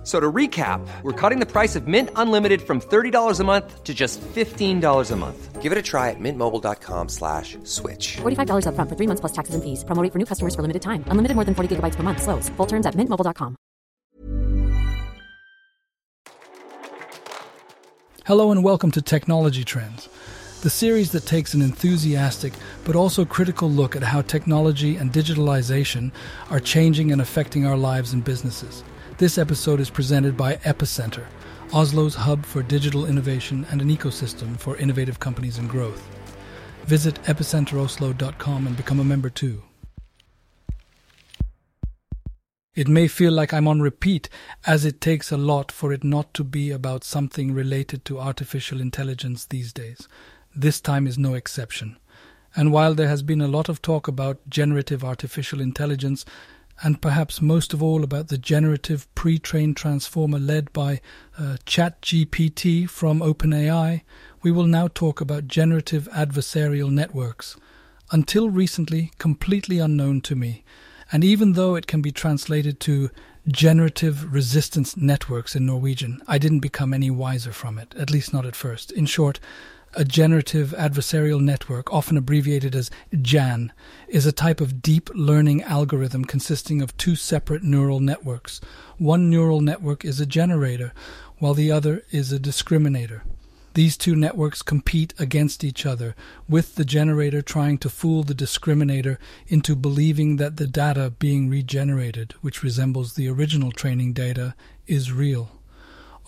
F- So to recap, we're cutting the price of Mint Unlimited from $30 a month to just $15 a month. Give it a try at mintmobile.com slash switch. $45 upfront for three months plus taxes and fees. Promo rate for new customers for limited time. Unlimited more than 40 gigabytes per month. Slows. Full terms at mintmobile.com. Hello and welcome to Technology Trends, the series that takes an enthusiastic but also critical look at how technology and digitalization are changing and affecting our lives and businesses. This episode is presented by Epicenter, Oslo's hub for digital innovation and an ecosystem for innovative companies and growth. Visit epicenteroslo.com and become a member too. It may feel like I'm on repeat, as it takes a lot for it not to be about something related to artificial intelligence these days. This time is no exception. And while there has been a lot of talk about generative artificial intelligence, and perhaps most of all about the generative pre trained transformer led by uh, ChatGPT from OpenAI, we will now talk about generative adversarial networks. Until recently, completely unknown to me. And even though it can be translated to generative resistance networks in Norwegian, I didn't become any wiser from it, at least not at first. In short, a generative adversarial network, often abbreviated as GAN, is a type of deep learning algorithm consisting of two separate neural networks. One neural network is a generator, while the other is a discriminator. These two networks compete against each other, with the generator trying to fool the discriminator into believing that the data being regenerated, which resembles the original training data, is real.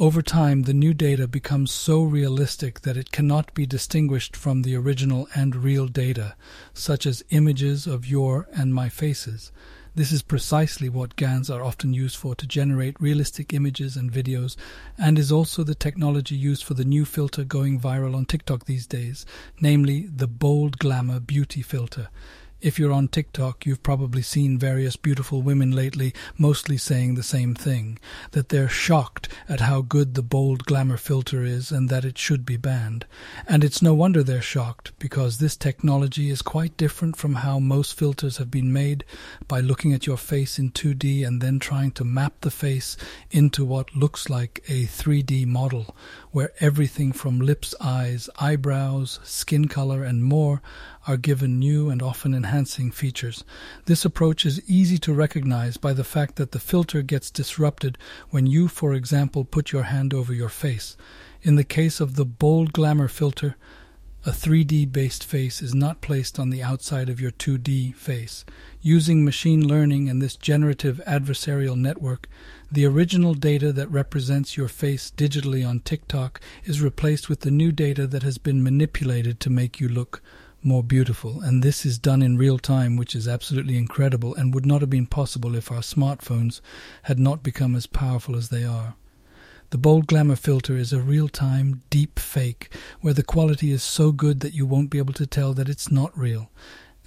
Over time, the new data becomes so realistic that it cannot be distinguished from the original and real data, such as images of your and my faces. This is precisely what GANs are often used for to generate realistic images and videos, and is also the technology used for the new filter going viral on TikTok these days, namely the Bold Glamour Beauty filter. If you're on TikTok, you've probably seen various beautiful women lately mostly saying the same thing that they're shocked at how good the bold glamour filter is and that it should be banned. And it's no wonder they're shocked because this technology is quite different from how most filters have been made by looking at your face in 2D and then trying to map the face into what looks like a 3D model where everything from lips, eyes, eyebrows, skin color, and more are given new and often enhancing features. This approach is easy to recognize by the fact that the filter gets disrupted when you, for example, put your hand over your face. In the case of the bold glamour filter, a 3D based face is not placed on the outside of your 2D face. Using machine learning and this generative adversarial network, the original data that represents your face digitally on TikTok is replaced with the new data that has been manipulated to make you look more beautiful. And this is done in real time, which is absolutely incredible and would not have been possible if our smartphones had not become as powerful as they are. The Bold Glamour filter is a real time deep fake where the quality is so good that you won't be able to tell that it's not real.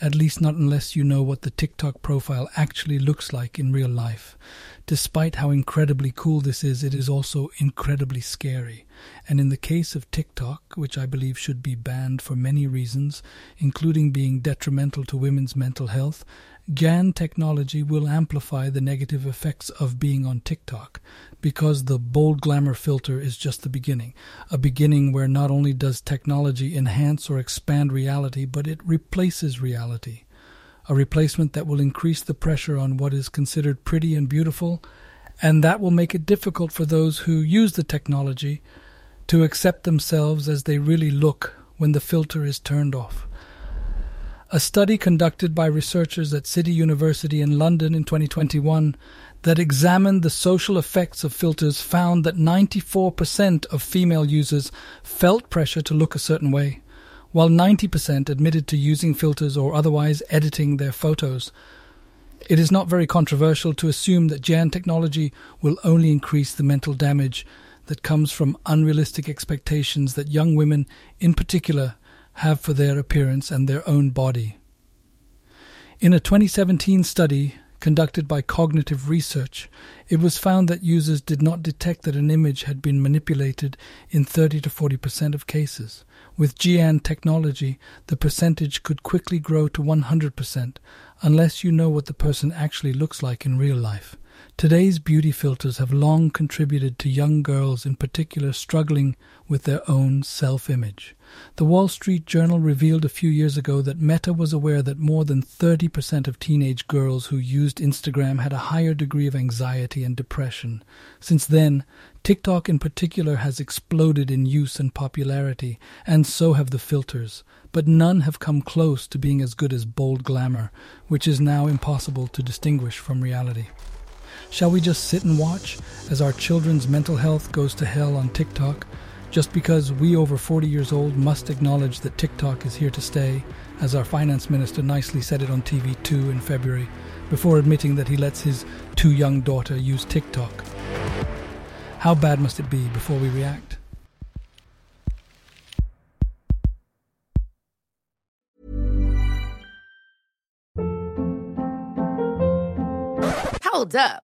At least not unless you know what the TikTok profile actually looks like in real life. Despite how incredibly cool this is, it is also incredibly scary. And in the case of TikTok, which I believe should be banned for many reasons, including being detrimental to women's mental health, GAN technology will amplify the negative effects of being on TikTok because the bold glamour filter is just the beginning. A beginning where not only does technology enhance or expand reality, but it replaces reality. A replacement that will increase the pressure on what is considered pretty and beautiful, and that will make it difficult for those who use the technology to accept themselves as they really look when the filter is turned off. A study conducted by researchers at City University in London in 2021 that examined the social effects of filters found that 94% of female users felt pressure to look a certain way, while 90% admitted to using filters or otherwise editing their photos. It is not very controversial to assume that GAN technology will only increase the mental damage that comes from unrealistic expectations that young women, in particular, have for their appearance and their own body. In a 2017 study conducted by Cognitive Research, it was found that users did not detect that an image had been manipulated in 30 to 40% of cases. With GAN technology, the percentage could quickly grow to 100% unless you know what the person actually looks like in real life. Today's beauty filters have long contributed to young girls in particular struggling with their own self image. The Wall Street Journal revealed a few years ago that Meta was aware that more than 30% of teenage girls who used Instagram had a higher degree of anxiety and depression. Since then, TikTok in particular has exploded in use and popularity, and so have the filters, but none have come close to being as good as bold glamour, which is now impossible to distinguish from reality. Shall we just sit and watch as our children's mental health goes to hell on TikTok just because we over 40 years old must acknowledge that TikTok is here to stay, as our finance minister nicely said it on TV2 in February, before admitting that he lets his too young daughter use TikTok? How bad must it be before we react? Hold up.